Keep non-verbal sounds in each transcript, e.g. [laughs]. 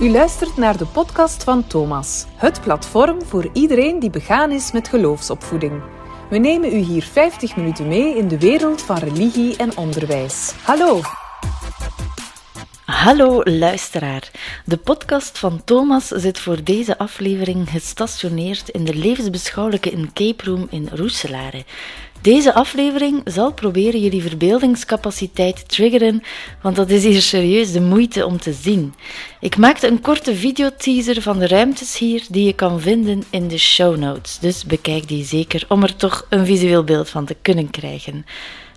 U luistert naar de podcast van Thomas, het platform voor iedereen die begaan is met geloofsopvoeding. We nemen u hier 50 minuten mee in de wereld van religie en onderwijs. Hallo! Hallo luisteraar. De podcast van Thomas zit voor deze aflevering gestationeerd in de levensbeschouwelijke in Cape Room in Roeselare. Deze aflevering zal proberen jullie verbeeldingscapaciteit te triggeren, want dat is hier serieus de moeite om te zien. Ik maakte een korte videoteaser van de ruimtes hier die je kan vinden in de show notes, dus bekijk die zeker om er toch een visueel beeld van te kunnen krijgen.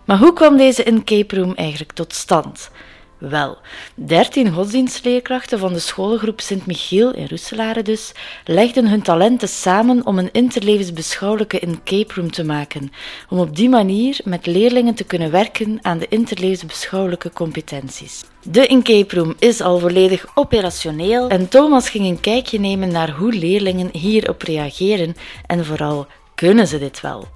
Maar hoe kwam deze in Cape Room eigenlijk tot stand? Wel, dertien godsdienstleerkrachten van de scholengroep Sint-Michiel in Roeselare dus legden hun talenten samen om een interlevensbeschouwelijke in Cape Room te maken, om op die manier met leerlingen te kunnen werken aan de interlevensbeschouwelijke competenties. De in Cape Room is al volledig operationeel en Thomas ging een kijkje nemen naar hoe leerlingen hierop reageren en vooral kunnen ze dit wel.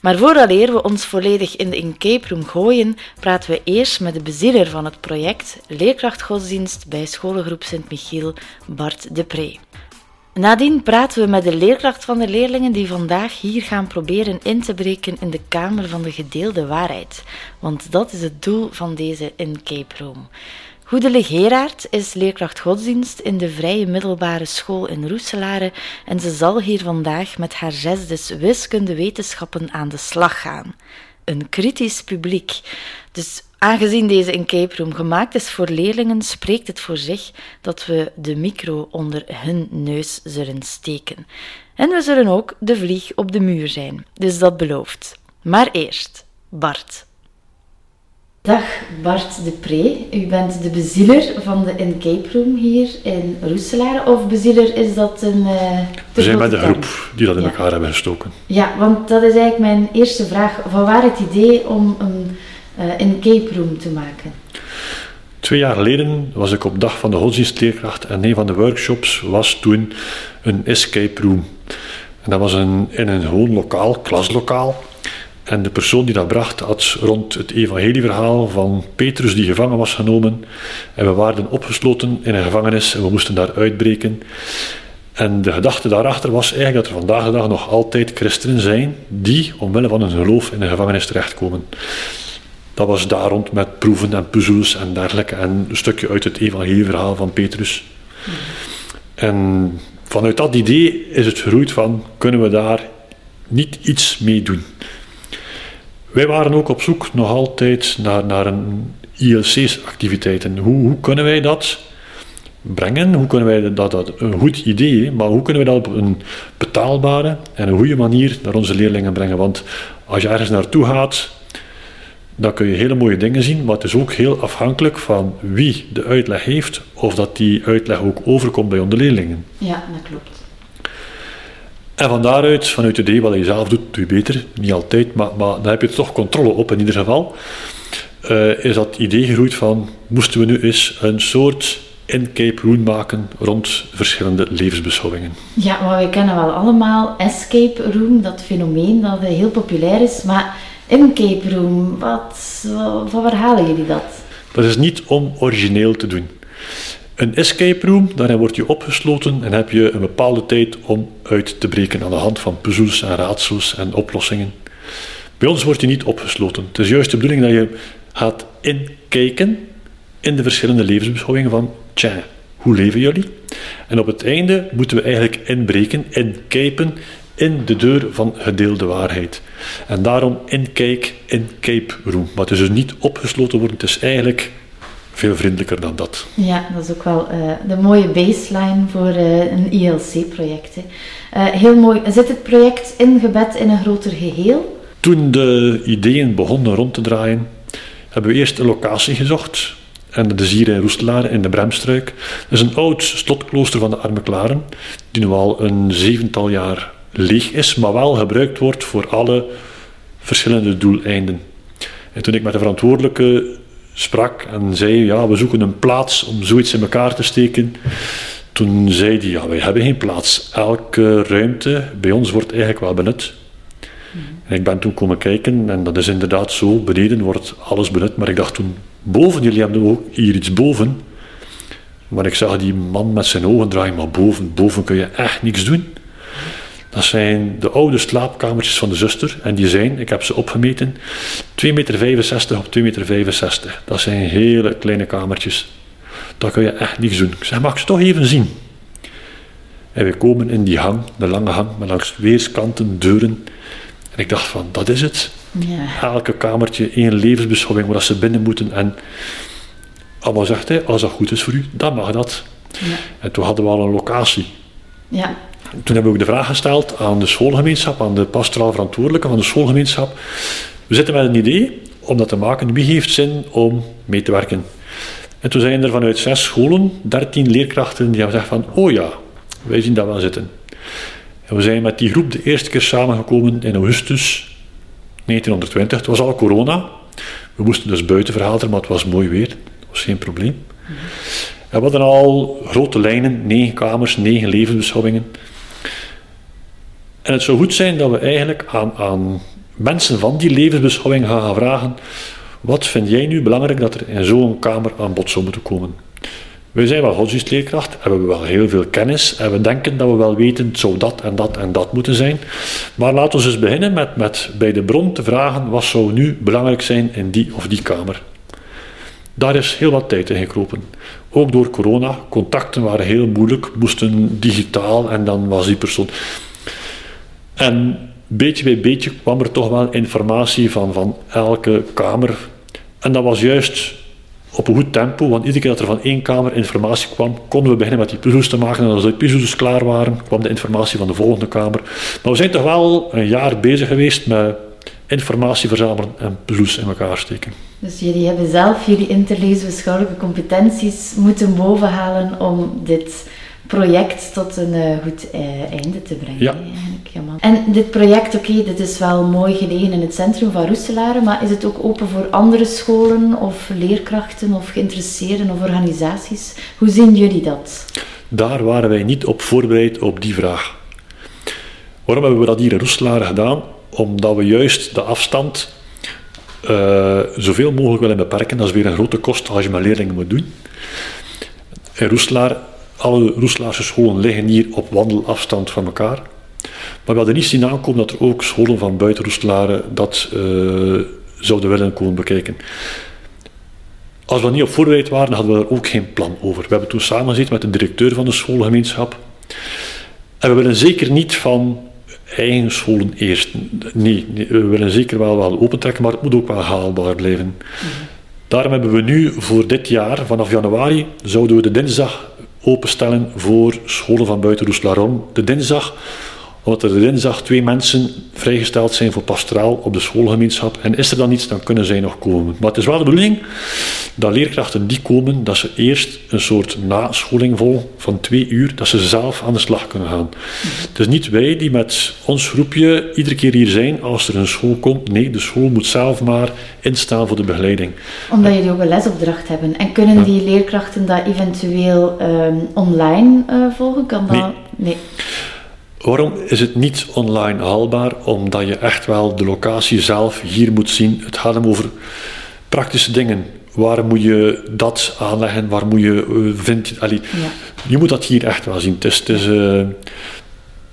Maar vooraleer we ons volledig in de Incape Room gooien, praten we eerst met de bezieler van het project, leerkracht godsdienst bij scholengroep Sint-Michiel, Bart Depré. Nadien praten we met de leerkracht van de leerlingen die vandaag hier gaan proberen in te breken in de kamer van de gedeelde waarheid, want dat is het doel van deze Incape Room. Goedele Geraert is leerkracht godsdienst in de Vrije Middelbare School in Roeselare en ze zal hier vandaag met haar zesdes wiskunde wetenschappen aan de slag gaan. Een kritisch publiek. Dus aangezien deze in Cape Room gemaakt is voor leerlingen, spreekt het voor zich dat we de micro onder hun neus zullen steken. En we zullen ook de vlieg op de muur zijn, dus dat belooft. Maar eerst, Bart. Dag Bart Depré, u bent de bezieler van de Incape Room hier in Roeselare. Of bezieler is dat een... Uh, We zijn met de groep die dat in elkaar hebben gestoken. Ja, want dat is eigenlijk mijn eerste vraag. Van waar het idee om een uh, Incape Room te maken? Twee jaar geleden was ik op dag van de godsdienstleerkracht en een van de workshops was toen een escape room. En dat was een, in een gewoon lokaal, klaslokaal. En de persoon die dat bracht had rond het evangelieverhaal van Petrus die gevangen was genomen. En we waren opgesloten in een gevangenis en we moesten daar uitbreken. En de gedachte daarachter was eigenlijk dat er vandaag de dag nog altijd christenen zijn die omwille van hun geloof in een gevangenis terechtkomen. Dat was daar rond met proeven en puzzels en dergelijke en een stukje uit het evangelieverhaal van Petrus. En vanuit dat idee is het geroeid van kunnen we daar niet iets mee doen. Wij waren ook op zoek nog altijd naar, naar een ILC's-activiteiten. Hoe, hoe kunnen wij dat brengen? Hoe kunnen wij dat, dat een goed idee, maar hoe kunnen wij dat op een betaalbare en een goede manier naar onze leerlingen brengen? Want als je ergens naartoe gaat, dan kun je hele mooie dingen zien, maar het is ook heel afhankelijk van wie de uitleg heeft, of dat die uitleg ook overkomt bij onze leerlingen. Ja, dat klopt. En van daaruit, vanuit het idee wat je zelf doet, doe je beter. Niet altijd, maar, maar dan heb je toch controle op in ieder geval. Uh, is dat idee gegroeid van, moesten we nu eens een soort in-cape room maken rond verschillende levensbeschouwingen. Ja, maar wij kennen wel allemaal escape room, dat fenomeen dat heel populair is. Maar in-cape room, wat, van waar halen jullie dat? Dat is niet om origineel te doen. Een escape room, daarin word je opgesloten en heb je een bepaalde tijd om uit te breken aan de hand van puzzels en raadsels en oplossingen. Bij ons word je niet opgesloten. Het is juist de bedoeling dat je gaat inkijken in de verschillende levensbeschouwingen van, tja, hoe leven jullie? En op het einde moeten we eigenlijk inbreken, inkijpen in de deur van gedeelde waarheid. En daarom inkijk, in Cape Room. Maar het is dus niet opgesloten worden, het is eigenlijk veel vriendelijker dan dat. Ja, dat is ook wel uh, de mooie baseline voor uh, een ILC-project. Uh, heel mooi. Zit het project ingebed in een groter geheel? Toen de ideeën begonnen rond te draaien, hebben we eerst een locatie gezocht. En dat is hier in Roestelaar in de Bremstruik. Dat is een oud slotklooster van de Arme Klaren, die nu al een zevental jaar leeg is, maar wel gebruikt wordt voor alle verschillende doeleinden. En toen ik met de verantwoordelijke sprak en zei, ja, we zoeken een plaats om zoiets in elkaar te steken. Toen zei hij, ja, wij hebben geen plaats. Elke ruimte bij ons wordt eigenlijk wel benut. En ik ben toen komen kijken en dat is inderdaad zo. Beneden wordt alles benut, maar ik dacht toen, boven, jullie hebben ook hier iets boven. Maar ik zag die man met zijn ogen draaien, maar boven, boven kun je echt niks doen. Dat zijn de oude slaapkamertjes van de zuster. En die zijn, ik heb ze opgemeten, 2,65 meter op 2,65 meter. Dat zijn hele kleine kamertjes. Daar kun je echt niks doen. Ik zeg, mag ik ze toch even zien? En we komen in die hang, de lange hang, met langs weerskanten deuren. En ik dacht van, dat is het. Ja. Elke kamertje één levensbeschouwing waar ze binnen moeten. En allemaal zegt hij, als dat goed is voor u, dan mag dat. Ja. En toen hadden we al een locatie. Ja. Toen hebben we ook de vraag gesteld aan de schoolgemeenschap, aan de pastoraal verantwoordelijke van de schoolgemeenschap. We zitten met een idee om dat te maken. Wie heeft zin om mee te werken? En toen zijn er vanuit zes scholen, dertien leerkrachten, die hebben gezegd van, oh ja, wij zien dat wel zitten. En we zijn met die groep de eerste keer samengekomen in augustus 1920. Het was al corona. We moesten dus buiten verhalen, maar het was mooi weer. Dat was geen probleem. En we hadden al grote lijnen, negen kamers, negen levensbeschouwingen. En het zou goed zijn dat we eigenlijk aan, aan mensen van die levensbeschouwing gaan, vragen: wat vind jij nu belangrijk dat er in zo'n kamer aan bod zou moeten komen? Wij zijn wel godsdienstleerkracht, hebben we wel heel veel kennis en we denken dat we wel weten, het zou dat en dat en dat moeten zijn. Maar laten we eens beginnen met, met bij de bron te vragen, wat zou nu belangrijk zijn in die of die kamer? Daar is heel wat tijd in gekropen. Ook door corona, contacten waren heel moeilijk, moesten digitaal en dan was die persoon. En beetje bij beetje kwam er toch wel informatie van, van elke kamer. En dat was juist op een goed tempo, want iedere keer dat er van één kamer informatie kwam, konden we beginnen met die puzzels te maken. En als die puzzels klaar waren, kwam de informatie van de volgende kamer. Maar we zijn toch wel een jaar bezig geweest met informatie verzamelen en puzzels in elkaar steken. Dus jullie hebben zelf jullie interleesbeschouwelijke competenties moeten bovenhalen om dit project tot een uh, goed uh, einde te brengen. Ja. Ja, en dit project, oké, okay, dit is wel mooi gelegen in het centrum van Roeselare, maar is het ook open voor andere scholen of leerkrachten of geïnteresseerden of organisaties? Hoe zien jullie dat? Daar waren wij niet op voorbereid op die vraag. Waarom hebben we dat hier in Roeselare gedaan? Omdat we juist de afstand uh, zoveel mogelijk willen beperken. Dat is weer een grote kost als je met leerlingen moet doen. In Roeselaar alle Roeslaarse scholen liggen hier op wandelafstand van elkaar. Maar we hadden niet zien aankomen dat er ook scholen van buiten Roeselare dat uh, zouden willen komen bekijken. Als we niet op voorbereid waren, hadden we er ook geen plan over. We hebben toen samengezeten met de directeur van de schoolgemeenschap. En we willen zeker niet van eigen scholen eerst. Nee, we willen zeker wel, wel opentrekken, maar het moet ook wel haalbaar blijven. Mhm. Daarom hebben we nu voor dit jaar, vanaf januari, zouden we de dinsdag openstellen voor scholen van buiten Roeslaron. De dinsdag, omdat er de dinsdag twee mensen vrijgesteld zijn voor pastoraal op de schoolgemeenschap. En is er dan iets, dan kunnen zij nog komen. Maar het is wel de bedoeling dat leerkrachten die komen, dat ze eerst een soort nascholing vol van twee uur, dat ze zelf aan de slag kunnen gaan. Het is niet wij die met ons groepje iedere keer hier zijn als er een school komt. Nee, de school moet zelf maar instaan voor de begeleiding. Omdat jullie ook een lesopdracht hebben. En kunnen die leerkrachten dat eventueel ehm, online uh, volgen? Kan dat? nee. nee. Waarom is het niet online haalbaar? Omdat je echt wel de locatie zelf hier moet zien. Het gaat hem over praktische dingen. Waar moet je dat aanleggen? Waar moet je uh, vindt, allee, ja. Je moet dat hier echt wel zien. Het is, het is uh,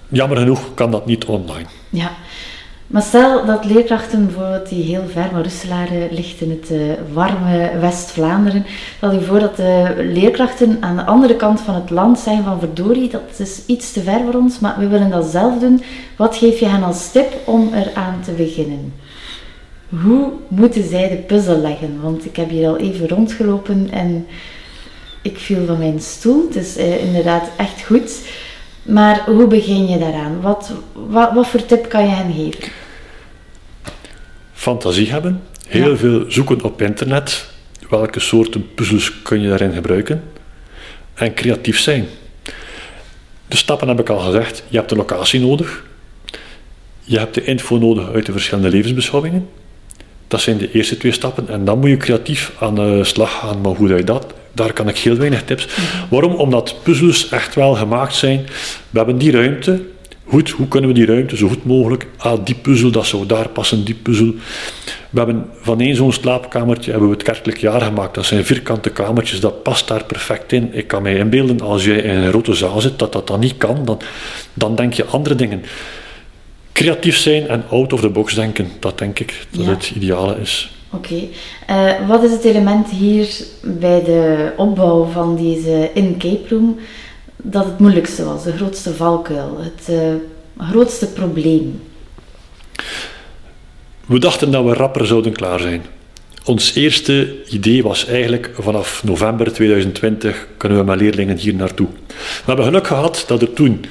jammer genoeg kan dat niet online. Ja. Maar stel dat leerkrachten bijvoorbeeld die heel ver, maar Russelaren ligt in het uh, warme West-Vlaanderen, stel je voor dat de leerkrachten aan de andere kant van het land zijn van verdorie, dat is iets te ver voor ons, maar we willen dat zelf doen. Wat geef je hen als tip om eraan te beginnen? Hoe moeten zij de puzzel leggen? Want ik heb hier al even rondgelopen en ik viel van mijn stoel. Het is uh, inderdaad echt goed. Maar hoe begin je daaraan? Wat, wat, wat voor tip kan je hen geven? Fantasie hebben. Heel ja. veel zoeken op internet. Welke soorten puzzels kun je daarin gebruiken? En creatief zijn. De stappen heb ik al gezegd. Je hebt de locatie nodig. Je hebt de info nodig uit de verschillende levensbeschouwingen. Dat zijn de eerste twee stappen. En dan moet je creatief aan de slag gaan. Maar hoe doe je dat? Daar kan ik heel weinig tips. Waarom? Omdat puzzels echt wel gemaakt zijn. We hebben die ruimte. Goed, hoe kunnen we die ruimte zo goed mogelijk... Ah, die puzzel, dat zou daar passen, die puzzel. We hebben van één zo'n slaapkamertje hebben we het kerkelijk jaar gemaakt. Dat zijn vierkante kamertjes, dat past daar perfect in. Ik kan mij inbeelden, als jij in een grote zaal zit, dat dat dan niet kan. Dan, dan denk je andere dingen. Creatief zijn en out of the box denken, dat denk ik dat het ideale is. Oké. Eh, wat is het element hier bij de opbouw van deze in-cape room dat het moeilijkste was, de grootste valkuil, het uh, grootste probleem? We dachten dat we rapper zouden klaar zijn. Ons eerste idee was eigenlijk vanaf november 2020 kunnen we met leerlingen hier naartoe. We hebben geluk gehad dat er toen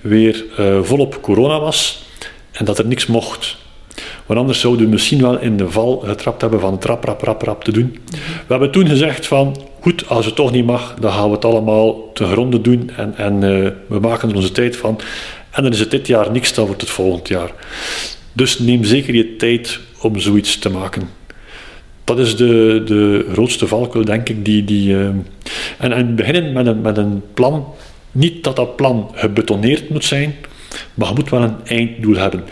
weer uh, volop corona was en dat er niks mocht. Want anders zouden we misschien wel in de val getrapt hebben van trap, rap, rap, rap te doen. We hebben toen gezegd van, goed, als het toch niet mag, dan gaan we het allemaal te gronde doen en, en uh, we maken er onze tijd van. En dan is het dit jaar niks, dan wordt het volgend jaar. Dus neem zeker je tijd om zoiets te maken. Dat is de, de grootste valkuil, denk ik. Die, die, uh, en, en beginnen met een, met een plan. Niet dat dat plan gebetoneerd moet zijn, maar je moet wel een einddoel hebben.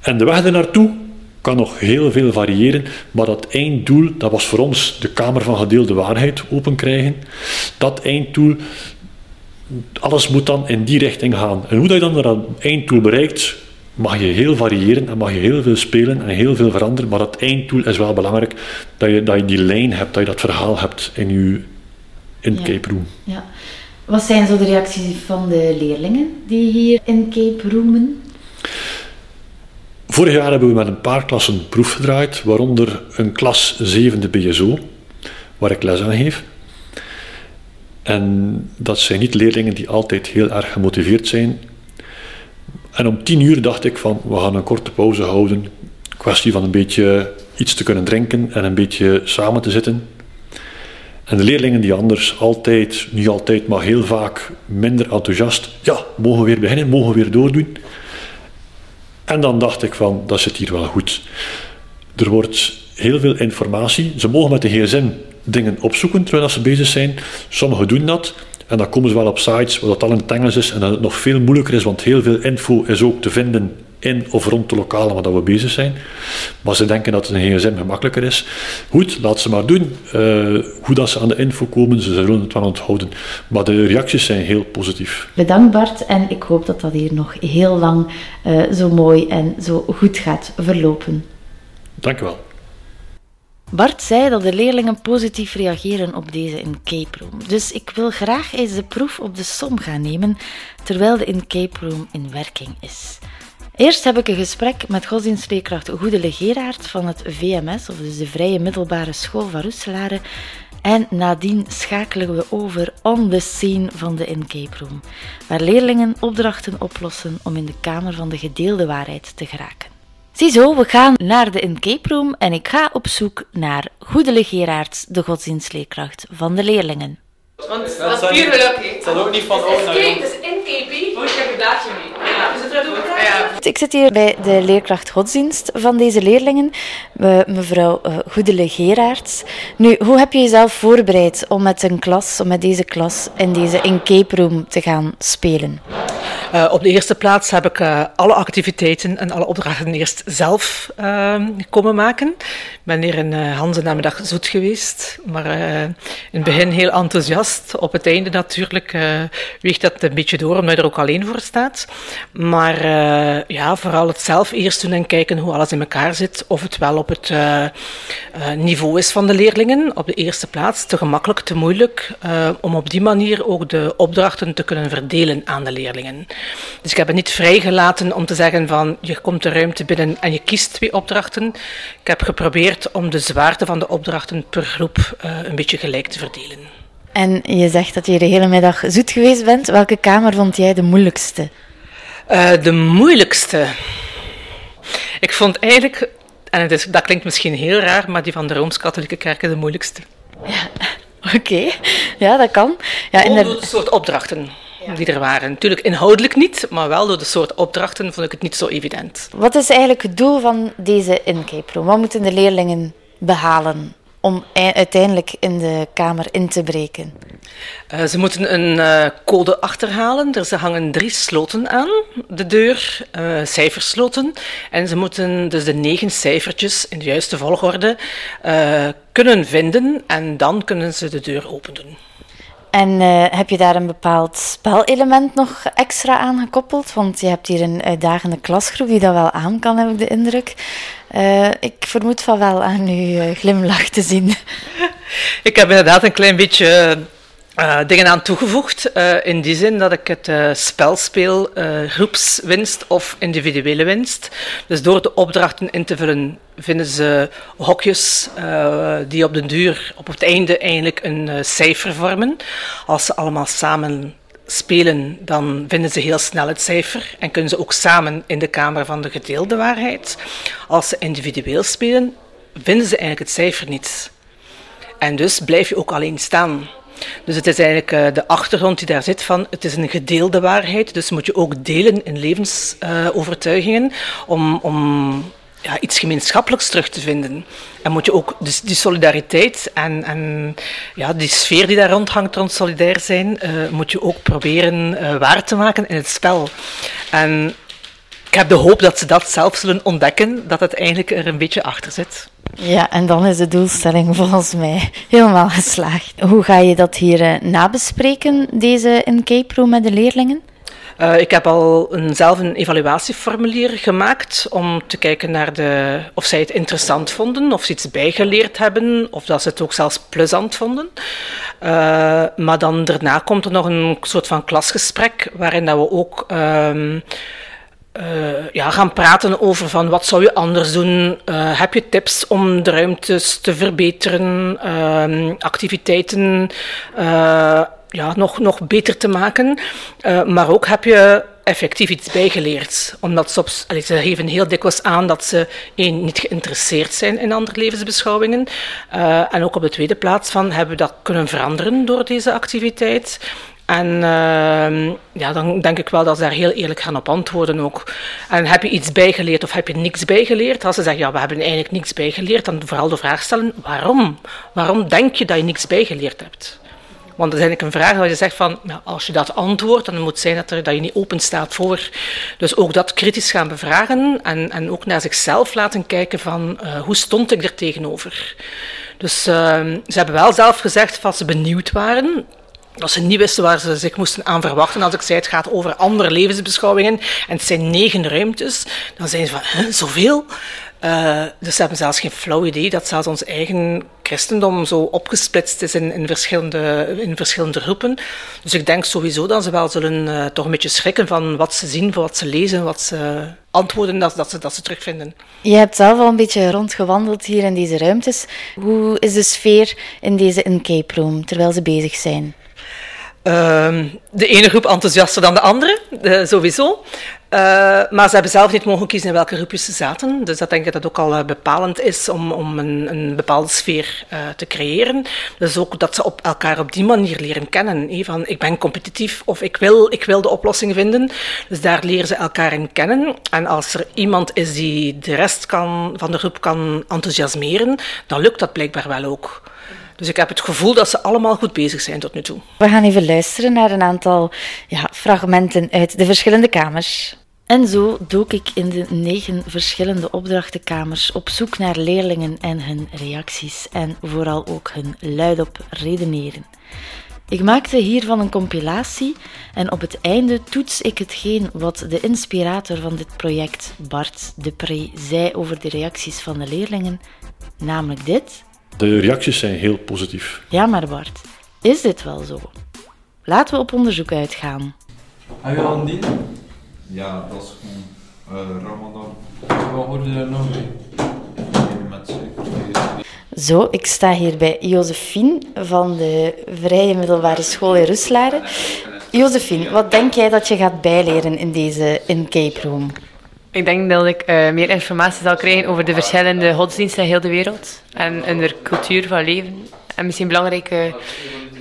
En de weg ernaartoe kan nog heel veel variëren, maar dat einddoel, dat was voor ons de Kamer van Gedeelde Waarheid open krijgen. Dat einddoel, alles moet dan in die richting gaan. En hoe dat je dan dat einddoel bereikt, mag je heel variëren en mag je heel veel spelen en heel veel veranderen, maar dat einddoel is wel belangrijk, dat je, dat je die lijn hebt, dat je dat verhaal hebt in je in ja. Cape Room. Ja. Wat zijn zo de reacties van de leerlingen die hier in Cape Roomen? Vorig jaar hebben we met een paar klassen proef gedraaid, waaronder een klas zevende BSO, waar ik les aan geef. En dat zijn niet leerlingen die altijd heel erg gemotiveerd zijn. En om tien uur dacht ik van, we gaan een korte pauze houden. Kwestie van een beetje iets te kunnen drinken en een beetje samen te zitten. En de leerlingen die anders altijd, niet altijd, maar heel vaak minder enthousiast, ja, mogen we weer beginnen, mogen we weer doordoen. En dan dacht ik van, dat zit hier wel goed. Er wordt heel veel informatie. Ze mogen met de gsm dingen opzoeken terwijl ze bezig zijn. Sommigen doen dat. En dan komen ze wel op sites waar dat al in het is en dat het nog veel moeilijker is, want heel veel info is ook te vinden in of rond de lokalen waar we bezig zijn. Maar ze denken dat een gsm gemakkelijker is. Goed, laat ze maar doen. Uh, hoe dat ze aan de info komen, ze zullen het wel onthouden. Maar de reacties zijn heel positief. Bedankt Bart en ik hoop dat dat hier nog heel lang uh, zo mooi en zo goed gaat verlopen. Dank u wel. Bart zei dat de leerlingen positief reageren op deze in Cape Room. Dus ik wil graag eens de proef op de som gaan nemen terwijl de in Cape Room in werking is. Eerst heb ik een gesprek met godsdienstleerkracht Geraert van het VMS, of dus de Vrije Middelbare School van Roeselare. En nadien schakelen we over on the scene van de in-Cape Room, waar leerlingen opdrachten oplossen om in de kamer van de gedeelde waarheid te geraken. Ziezo, we gaan naar de in-Cape Room en ik ga op zoek naar Geraerts, de godsdienstleerkracht van de leerlingen. Want dat is puur geluk. Het zal ook niet van oud naar jong. Het is in-Cape, oh, ik heb een daadje mee. Ja, is het er ook ja. Ik zit hier bij de leerkracht godsdienst van deze leerlingen, mevrouw uh, Goedele Geraerts. Nu, hoe heb je jezelf voorbereid om met een klas, om met deze klas in deze in-Cape Room te gaan spelen? Uh, op de eerste plaats heb ik uh, alle activiteiten en alle opdrachten eerst zelf uh, komen maken. Ik ben hier in uh, Hanse namiddag zoet geweest, maar in het begin heel enthousiast. Op het einde natuurlijk weegt dat een beetje door, omdat je er ook alleen voor staat. Maar ja, vooral het zelf eerst doen en kijken hoe alles in elkaar zit. Of het wel op het niveau is van de leerlingen. Op de eerste plaats te gemakkelijk, te moeilijk. om op die manier ook de opdrachten te kunnen verdelen aan de leerlingen. Dus ik heb het niet vrijgelaten om te zeggen van je komt de ruimte binnen en je kiest twee opdrachten. Ik heb geprobeerd om de zwaarte van de opdrachten per groep uh, een beetje gelijk te verdelen. En je zegt dat je de hele middag zoet geweest bent. Welke kamer vond jij de moeilijkste? Uh, de moeilijkste. Ik vond eigenlijk, en het is, dat klinkt misschien heel raar, maar die van de Rooms-Katholieke Kerken de moeilijkste. Ja, [laughs] oké. Okay. Ja, dat kan. Ja, in de... soort opdrachten ja. die er waren. Natuurlijk inhoudelijk niet, maar wel door de soort opdrachten vond ik het niet zo evident. Wat is eigenlijk het doel van deze incape room? Wat moeten de leerlingen behalen? Om uiteindelijk in de kamer in te breken? Uh, ze moeten een uh, code achterhalen. Er hangen drie sloten aan de deur, uh, cijfersloten. En ze moeten dus de negen cijfertjes in de juiste volgorde kunnen vinden. En dan kunnen ze de deur openen. En heb je daar een bepaald spelelement nog extra aan gekoppeld? Want je hebt hier een uitdagende klasgroep die dat wel aan kan, heb ik de indruk. Ik vermoed van wel aan uw glimlach te zien. [laughs] Ik heb inderdaad een klein beetje uh, dingen aan toegevoegd. In die zin dat ik het spel speel, groepswinst of individuele winst. Dus door de opdrachten in te vullen, vinden ze hokjes die op de duur, op het einde eigenlijk een cijfer vormen. Als ze allemaal samen spelen, dan vinden ze heel snel het cijfer en kunnen ze ook samen in de kamer van de gedeelde waarheid. Als ze individueel spelen, vinden ze eigenlijk het cijfer niet. En dus blijf je ook alleen staan. Dus het is eigenlijk uh, de achtergrond die daar zit van het is een gedeelde waarheid, dus moet je ook delen in levensovertuigingen om, om ja, iets gemeenschappelijks terug te vinden. En moet je ook dus die solidariteit en, en ja, die sfeer die daar rondhangt rond solidair zijn, uh, moet je ook proberen waar te maken in het spel. En ik heb de hoop dat ze dat zelf zullen ontdekken, dat het eigenlijk er een beetje achter zit. Ja, en dan is de doelstelling volgens mij helemaal geslaagd. Hoe ga je dat hier uh, nabespreken, deze in K-Pro met de leerlingen? Uh, ik heb al een, zelf een evaluatieformulier gemaakt om te kijken naar de, of zij het interessant vonden, of ze iets bijgeleerd hebben, of dat ze het ook zelfs plezant vonden. Uh, maar dan daarna komt er nog een soort van klasgesprek, waarin dat we ook... Uh, uh, ja, gaan praten over van wat zou je anders doen. Heb je tips om de ruimtes te verbeteren, uh, activiteiten ja, nog, nog beter te maken. maar ook heb je effectief iets bijgeleerd. Omdat allee, ze geven heel dikwijls aan dat ze één, niet geïnteresseerd zijn in andere levensbeschouwingen. en ook op de tweede plaats van hebben we dat kunnen veranderen door deze activiteit. En uh, ja, dan denk ik wel dat ze daar heel eerlijk gaan op antwoorden ook. En heb je iets bijgeleerd of heb je niks bijgeleerd? Als ze zeggen, ja, we hebben eigenlijk niks bijgeleerd, dan vooral de vraag stellen, waarom? Waarom denk je dat je niks bijgeleerd hebt? Want dat is eigenlijk een vraag waar je zegt van, als je dat antwoordt, dan moet het zijn dat, er, dat je niet open staat voor. Dus ook dat kritisch gaan bevragen en, en ook naar zichzelf laten kijken van, uh, hoe stond ik er tegenover? Dus uh, ze hebben wel zelf gezegd dat ze benieuwd waren dat ze niet wisten waar ze zich moesten aan verwachten. Als ik zei, het gaat over andere levensbeschouwingen en het zijn negen ruimtes, dan zijn ze van, zoveel? Uh, dus ze hebben zelfs geen flauw idee dat zelfs ons eigen christendom zo opgesplitst is in, in, verschillende, in verschillende groepen. Dus ik denk sowieso dat ze wel zullen uh, toch een beetje schrikken van wat ze zien, wat ze lezen, wat ze antwoorden, dat, dat, ze, dat ze terugvinden. Je hebt zelf al een beetje rondgewandeld hier in deze ruimtes. Hoe is de sfeer in deze in-cape room terwijl ze bezig zijn? Uh, de ene groep enthousiaster dan de andere, uh, sowieso. Uh, maar ze hebben zelf niet mogen kiezen in welke groepjes ze zaten. Dus dat denk ik dat ook al uh, bepalend is om, om een, een bepaalde sfeer te creëren. Dus ook dat ze op elkaar op die manier leren kennen. Van ik ben competitief of ik wil, ik wil de oplossing vinden. Dus daar leren ze elkaar in kennen. En als er iemand is die de rest kan, van de groep kan enthousiasmeren, dan lukt dat blijkbaar wel ook. Dus ik heb het gevoel dat ze allemaal goed bezig zijn tot nu toe. We gaan even luisteren naar een aantal ja, fragmenten uit de verschillende kamers. En zo dook ik in de negen verschillende opdrachtenkamers op zoek naar leerlingen en hun reacties en vooral ook hun luidop redeneren. Ik maakte hiervan een compilatie en op het einde toets ik hetgeen wat de inspirator van dit project, Bart Depree, zei over de reacties van de leerlingen, namelijk dit. De reacties zijn heel positief. Ja, maar Bart, is dit wel zo? Laten we op onderzoek uitgaan. Heb je al een dien? Ja, dat is gewoon uh, Ramadan. Wat hoorde je daar nog? Met Zo, ik sta hier bij Josephine van de Vrije Middelbare School in Ruslaren. Josephine, wat denk jij dat je gaat bijleren in deze in Cape Room? Ik denk dat ik uh, meer informatie zal krijgen over de verschillende godsdiensten in heel de wereld. En hun cultuur van leven. En misschien belangrijke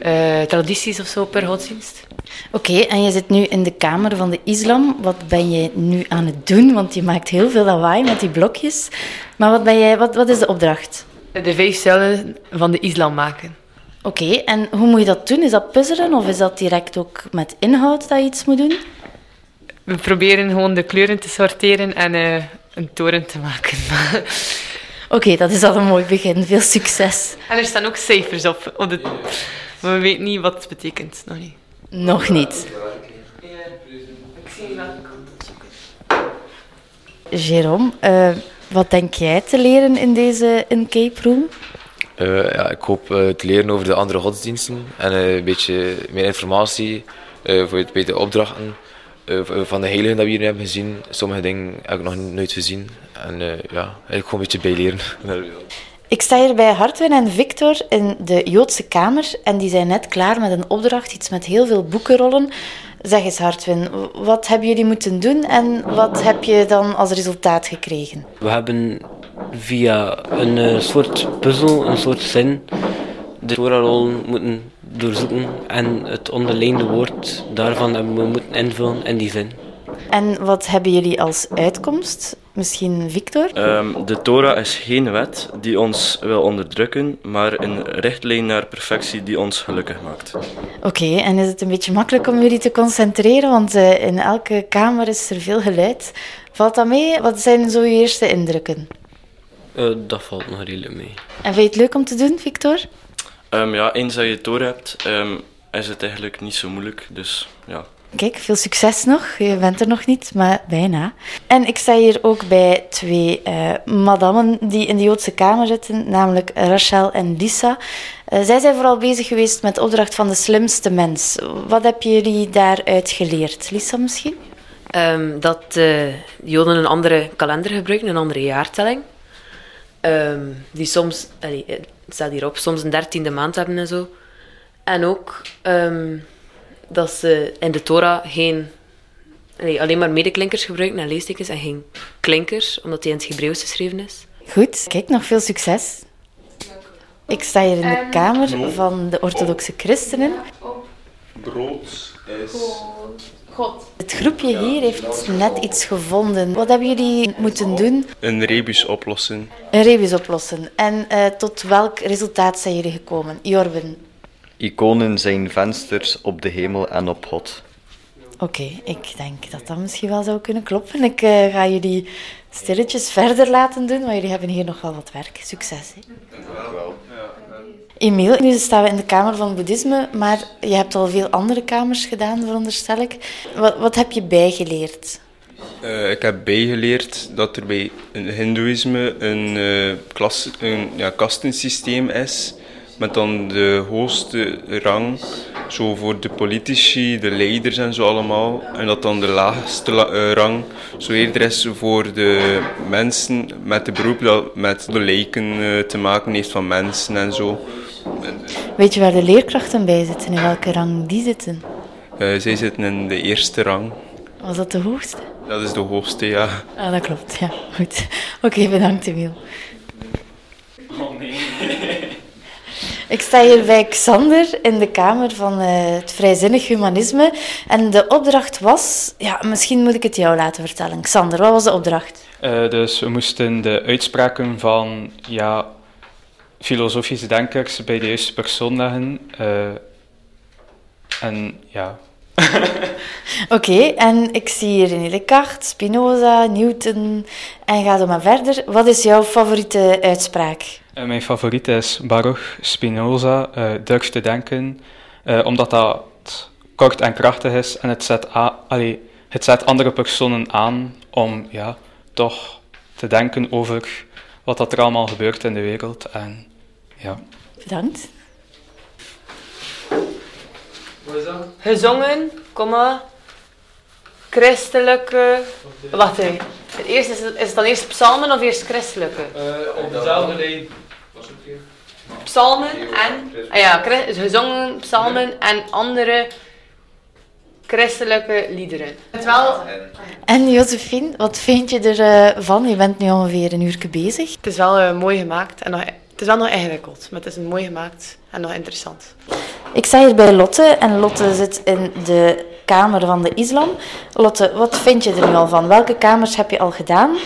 uh, tradities of zo per godsdienst. Oké, okay, en je zit nu in de kamer van de islam. Wat ben je nu aan het doen? Want je maakt heel veel lawaai met die blokjes. Maar wat, ben jij, wat, wat is de opdracht? de vijf zuilen van de islam maken. Oké, en hoe moet je dat doen? Is dat puzzelen of is dat direct ook met inhoud dat je iets moet doen? We proberen gewoon de kleuren te sorteren en eh, een toren te maken. [laughs] Oké, dat is al een mooi begin. Veel succes. en er staan ook cijfers op. op de... Maar we weten niet wat het betekent. Nog niet. Nog niet. Ik zie welke kant het zoeken. Jérôme, eh, wat denk jij te leren in deze escape room? Eh, ja, ik hoop eh, te leren over de andere godsdiensten en eh, een beetje meer informatie eh, voor het, bij de opdrachten van de heiligen dat we hier hebben gezien. Sommige dingen heb ik nog nooit gezien en eh, ja, eigenlijk gewoon een beetje bijleren. [laughs] Ik sta hier bij Hartwin en Victor in de Joodse Kamer en die zijn net klaar met een opdracht, iets met heel veel boekenrollen. Zeg eens Hartwin, wat hebben jullie moeten doen en wat heb je dan als resultaat gekregen? We hebben via een eh, soort puzzel, een soort zin, de Torah-rollen moeten doorzoeken en het onderlijnde woord daarvan hebben we moeten invullen in die zin. En wat hebben jullie als uitkomst? Misschien Victor? Ehm, de Torah is geen wet die ons wil onderdrukken, maar een richtlijn naar perfectie die ons gelukkig maakt. Oké, en is het een beetje makkelijk om jullie te concentreren? Want eh, in elke kamer is er veel geluid. Valt dat mee? Wat zijn zo je eerste indrukken? Eh, dat valt nog redelijk mee. En vind je het leuk om te doen, Victor? Ehm, ja, eens dat je de Torah hebt, ehm, is het eigenlijk niet zo moeilijk. Dus ja, Kijk, veel succes nog. Je bent er nog niet, maar bijna. En ik sta hier ook bij twee eh madammen die in de Joodse Kamer zitten, namelijk Rachel en Lisa. Eh, zij zijn vooral bezig geweest met de opdracht van de slimste mens. Wat heb jullie daaruit geleerd? Lisa misschien? Ehm, dat de Joden een andere kalender gebruiken, een andere jaartelling. Ehm, die soms, allee, het staat hierop, soms een dertiende maand hebben en zo. En ook ehm, dat ze in de Torah geen, allee, alleen maar medeklinkers gebruiken en leestekens en geen klinkers, omdat die in het Hebreeuws geschreven is. Goed, kijk, nog veel succes. Ik sta hier in de kamer van de orthodoxe christenen. Brood is... God. Het groepje hier heeft net iets gevonden. Wat hebben jullie moeten doen? een rebus oplossen. Een rebus oplossen. En eh, tot welk resultaat zijn jullie gekomen? Jorben. Iconen zijn vensters op de hemel en op God. Oké, ik denk dat dat misschien wel zou kunnen kloppen. Ik eh, ga jullie stilletjes verder laten doen, want jullie hebben hier nog wel wat werk. Succes. Hè? Emiel, nu staan we in de Kamer van Boeddhisme, maar je hebt al veel andere kamers gedaan, veronderstel ik. Wat, wat heb je bijgeleerd? Eh, ik heb bijgeleerd dat er bij een hindoeïsme een, eh, klas, een ja, kastensysteem is. Met dan de hoogste rang, zo voor de politici, de leiders en zo allemaal. En dat dan de laagste la- eh, rang zo eerder is voor de mensen met de beroep dat met de lijken te maken heeft van mensen en zo. Weet je waar de leerkrachten bij zitten, in welke rang die zitten? Eh, zij zitten in de eerste rang. Was dat de hoogste? Dat is de hoogste, ja. Ah, dat klopt, ja. Goed. Oké, bedankt Emiel. Oh nee. [laughs] Ik sta hier bij Xander in de kamer van eh, het vrijzinnig humanisme. En de opdracht was... Ja, misschien moet ik het jou laten vertellen. Xander, wat was de opdracht? Eh, dus we moesten de uitspraken van ja, filosofische denkers bij de juiste persoon leggen. Eh, en ja, [laughs] Oké, en ik zie hier René Descartes, Spinoza, Newton en ga zo maar verder. Wat is jouw favoriete uitspraak? Eh, mijn favoriet is Baruch Spinoza, eh Durf te denken, omdat dat kort en krachtig is en het zet, allee, het zet andere personen aan om ja, toch te denken over wat dat er allemaal gebeurt in de wereld. En, ja. Bedankt. Wat is dat? Gezongen, komma, christelijke... Wacht even. Het eerste is, het- is het dan eerst psalmen of eerst christelijke? Eh, op dezelfde lijn. Psalmen en... Ah ja, gezongen, psalmen en andere christelijke liederen. Het wel... En Josephine, wat vind je ervan? je bent nu ongeveer een uur bezig. Het is wel eh, mooi gemaakt en nog, het is wel nog ingewikkeld, maar het is mooi gemaakt en nog interessant. Ik sta hier bij Lotte en Lotte zit in de kamer van de islam. Lotte, wat vind je er nu al van? Welke kamers heb je al gedaan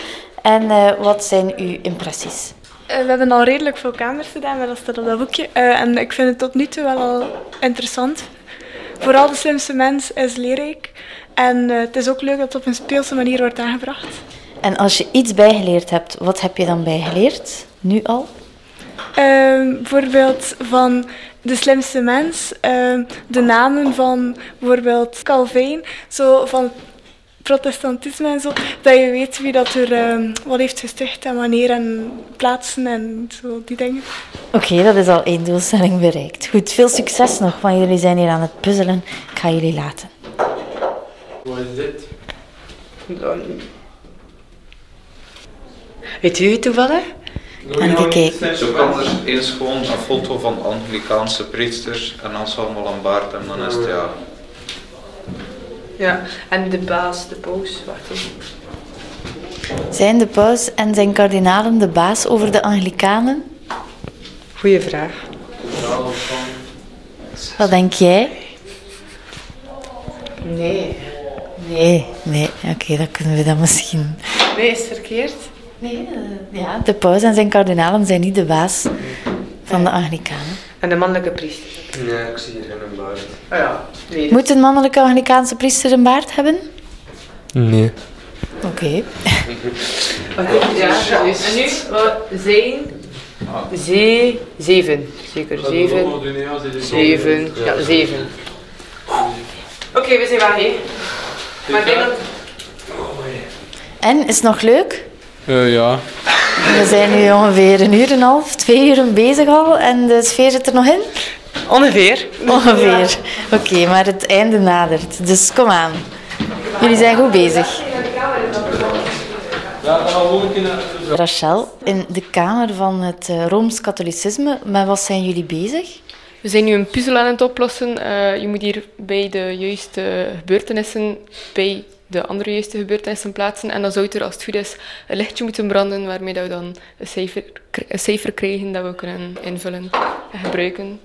en eh, wat zijn uw impressies? Eh, we hebben al redelijk veel kamers gedaan, maar dat staat op dat boekje. Eh, en ik vind het tot nu toe wel al interessant. Vooral de slimste mens is leerrijk. En eh, het is ook leuk dat het op een speelse manier wordt aangebracht. En als je iets bijgeleerd hebt, wat heb je dan bijgeleerd? Nu al? Ehm, bijvoorbeeld van de slimste mens, ehm, de namen van bijvoorbeeld Calvijn, zo van protestantisme en zo, dat je weet wie dat er ehm, wat heeft gesticht en wanneer en plaatsen en zo die dingen. Oké, dat is al één doelstelling bereikt. Goed, veel succes nog, want jullie zijn hier aan het puzzelen. Ik ga jullie laten. Wat is dit? Weet u het toevallig? En ik kijk. Zo kan er eens gewoon een foto van Anglikaanse priesters en als ze allemaal een baard hebben, dan is het ja. Ja, en de baas, de paus, wacht even. Zijn de paus en zijn kardinalen de baas over de Anglikanen? Goeie vraag. Wat denk jij? Nee. Nee, nee. Oké, dan kunnen we dat misschien. Nee, is het verkeerd? Nee, ja. De paus en zijn kardinalen zijn niet de baas van de Anglikanen. En de mannelijke priester? Nee, ik zie hier geen baard. Ah ja, nee. Moet een mannelijke Anglikaanse priester een baard hebben? Nee. Oké. [laughs] Ja, juist. En nu? Zijn? Zee, zeven. Zeker, zeven. Zeven. Ja, zeven. Oké, we zijn waar, hé. Maar ik denk dat... En, is het nog leuk? Eh, ja. We zijn nu ongeveer een uur en een half, twee uur bezig al en de sfeer zit er nog in? Ongeveer. Ongeveer. Oké, maar het einde nadert. Dus kom aan. Jullie zijn goed bezig. Rachel, in de kamer van het eh, Rooms-Katholicisme, met wat zijn jullie bezig? We zijn nu een puzzel aan het oplossen. Eh, je moet hier bij de juiste gebeurtenissen bij de andere juiste gebeurtenissen plaatsen. En dan zou er, als het goed is, een lichtje moeten branden waarmee dat we dan een cijfer, een cijfer krijgen dat we kunnen invullen en gebruiken.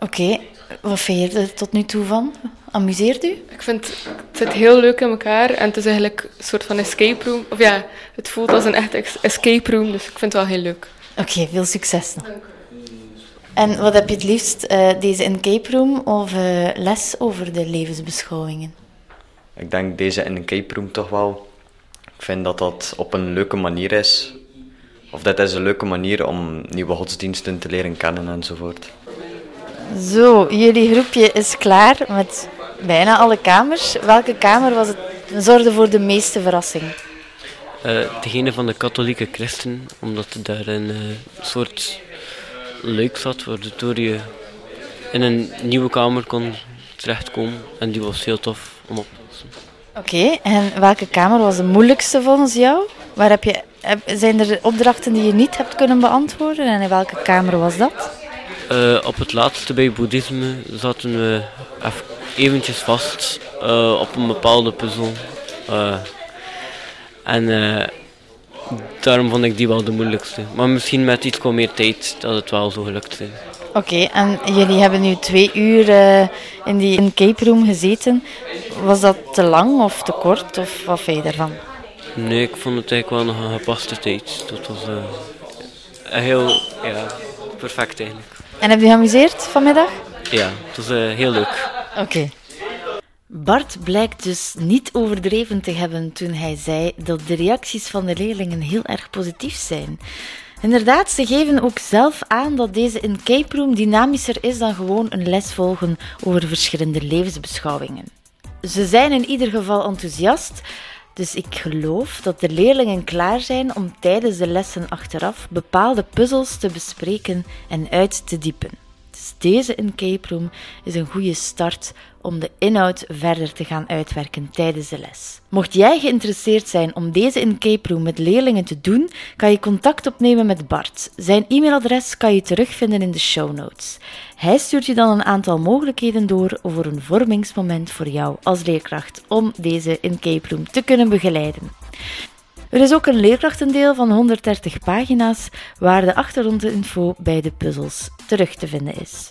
Oké, wat vind je er tot nu toe van? Amuseert u? Ik vind het zit heel leuk in elkaar en het is eigenlijk een soort van escape room. Of ja, het voelt als een echt escape room, dus ik vind het wel heel leuk. Oké, veel succes nog. En wat heb je het liefst, eh, deze escape room of eh, les over de levensbeschouwingen? Ik denk deze in een cape room toch wel. Ik vind dat dat op een leuke manier is. Of dat is een leuke manier om nieuwe godsdiensten te leren kennen enzovoort. Zo, jullie groepje is klaar met bijna alle kamers. Welke kamer was het, zorgde voor de meeste verrassing? Eh, degene van de katholieke christen, omdat er daar een eh, soort luik zat waardoor je in een nieuwe kamer kon terechtkomen. En die was heel tof om op Oké, en welke kamer was de moeilijkste volgens jou? Waar heb je, zijn er opdrachten die je niet hebt kunnen beantwoorden en in welke kamer was dat? Eh, op het laatste bij boeddhisme zaten we even eventjes vast eh, op een bepaalde puzzel. Eh, en daarom vond ik die wel de moeilijkste. Maar misschien met iets meer tijd dat het wel zo gelukt zijn. Oké, en jullie hebben nu twee uur eh, in die escape room gezeten. Was dat te lang of te kort of wat vind je daarvan? Nee, ik vond het eigenlijk wel nog een gepaste tijd. Dat was eh, heel ja, perfect eigenlijk. En heb je geamuseerd vanmiddag? Ja, het was eh, heel leuk. Oké. Bart blijkt dus niet overdreven te hebben toen hij zei dat de reacties van de leerlingen heel erg positief zijn. Inderdaad, ze geven ook zelf aan dat deze escape room dynamischer is dan gewoon een les volgen over verschillende levensbeschouwingen. Ze zijn in ieder geval enthousiast, dus ik geloof dat de leerlingen klaar zijn om tijdens de lessen achteraf bepaalde puzzels te bespreken en uit te diepen. Dus deze escape room is een goede start om de inhoud verder te gaan uitwerken tijdens de les. Mocht jij geïnteresseerd zijn om deze escape room met leerlingen te doen, kan je contact opnemen met Bart. Zijn e-mailadres kan je terugvinden in de show notes. Hij stuurt je dan een aantal mogelijkheden door voor een vormingsmoment voor jou als leerkracht om deze escape room te kunnen begeleiden. Er is ook een leerkrachtendeel van 130 pagina's waar de achtergrondinfo bij de puzzels terug te vinden is.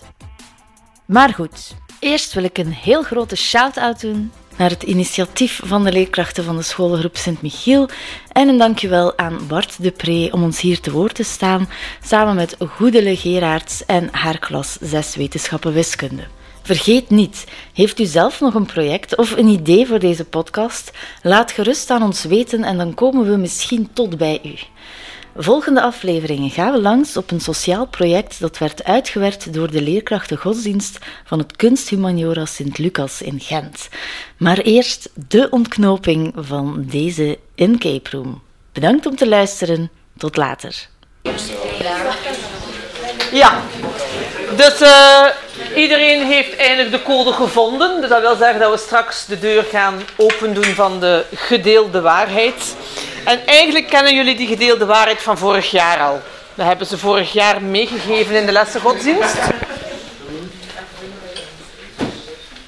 Maar goed, eerst wil ik een heel grote shout-out doen naar het initiatief van de leerkrachten van de schoolgroep Sint-Michiel en een dankjewel aan Bart Depree om ons hier te woord te staan, samen met Goedele Geraerts en haar klas 6 wetenschappen wiskunde. Vergeet niet, heeft u zelf nog een project of een idee voor deze podcast? Laat gerust aan ons weten en dan komen we misschien tot bij u. Volgende afleveringen gaan we langs op een sociaal project dat werd uitgewerkt door de leerkrachten godsdienst van het Kunsthumaniora Sint-Lucas in Gent. Maar eerst de ontknoping van deze Incape Room. Bedankt om te luisteren. Tot later. Ja, dus uh, iedereen heeft eindelijk de code gevonden. Dus dat wil zeggen dat we straks de deur gaan opendoen van de gedeelde waarheid. En eigenlijk kennen jullie die gedeelde waarheid van vorig jaar al. Dat hebben ze vorig jaar meegegeven in de lessen godsdienst.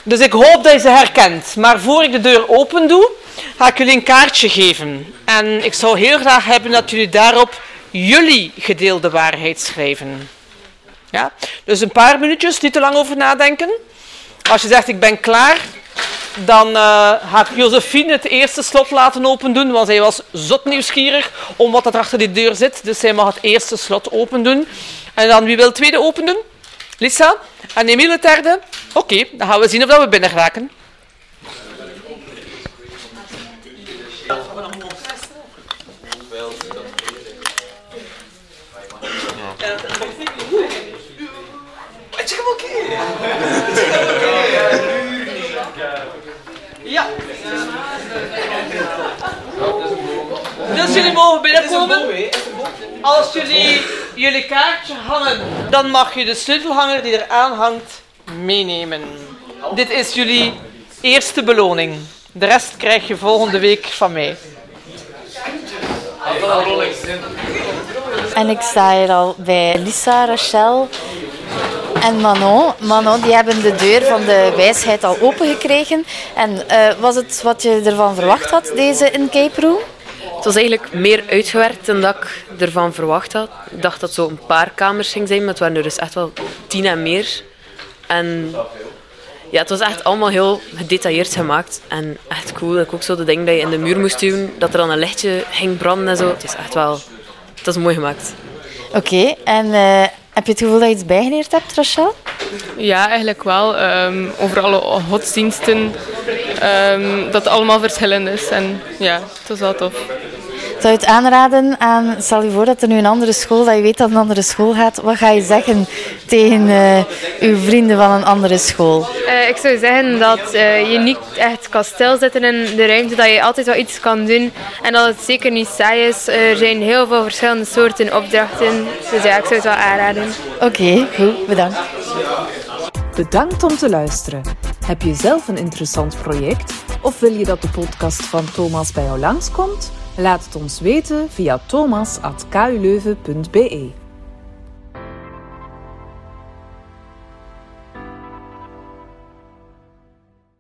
Dus ik hoop dat je ze herkent. Maar voor ik de deur open doe, ga ik jullie een kaartje geven. En ik zou heel graag hebben dat jullie daarop jullie gedeelde waarheid schrijven. Ja? Dus een paar minuutjes, niet te lang over nadenken. Als je zegt ik ben klaar, dan uh, ga ik Josephine het eerste slot laten open doen, want zij was zot nieuwsgierig om wat er achter die deur zit. Dus zij mag het eerste slot open doen. En dan wie wil het tweede open doen? Lisa? En Emiel het derde? Oké, dan gaan we zien of we binnen geraken. Dus jullie mogen binnenkomen. Als jullie jullie kaartje hangen, dan mag je de sleutelhanger die eraan hangt meenemen. Dit is jullie eerste beloning. De rest krijg je volgende week van mij. En ik sta hier al bij Lisa, Rachel en Manon. Manon, die hebben de deur van de wijsheid al opengekregen. En uh, was het wat je ervan verwacht had, deze in Cape Room? Het was eigenlijk meer uitgewerkt dan dat ik ervan verwacht had. Ik dacht dat het zo een paar kamers ging zijn, maar het waren er dus echt wel tien en meer. En ja, het was echt allemaal heel gedetailleerd gemaakt. En echt cool. Ik ook zo de ding dat je in de muur moest doen, dat er dan een lichtje ging branden en zo. Het is echt wel... Het is mooi gemaakt. Oké, en uh, heb je het gevoel dat je iets bijgeleerd hebt, Rachel? Ja, eigenlijk wel. Um, over alle godsdiensten. Um, dat het allemaal verschillend is. En ja, het was wel tof. Zou je het aanraden aan, stel je voor dat er nu een andere school, dat je weet dat een andere school gaat, wat ga je zeggen tegen uh, uw vrienden van een andere school? Uh, ik zou zeggen dat uh, je niet echt kan stilzitten in de ruimte, dat je altijd wel iets kan doen en dat het zeker niet saai is. Er zijn heel veel verschillende soorten opdrachten, dus ja, ik zou het wel aanraden. Oké, okay, goed, bedankt. Bedankt om te luisteren. Heb je zelf een interessant project of wil je dat de podcast van Thomas bij jou langskomt? Laat het ons weten via thomas.kuleuven.be.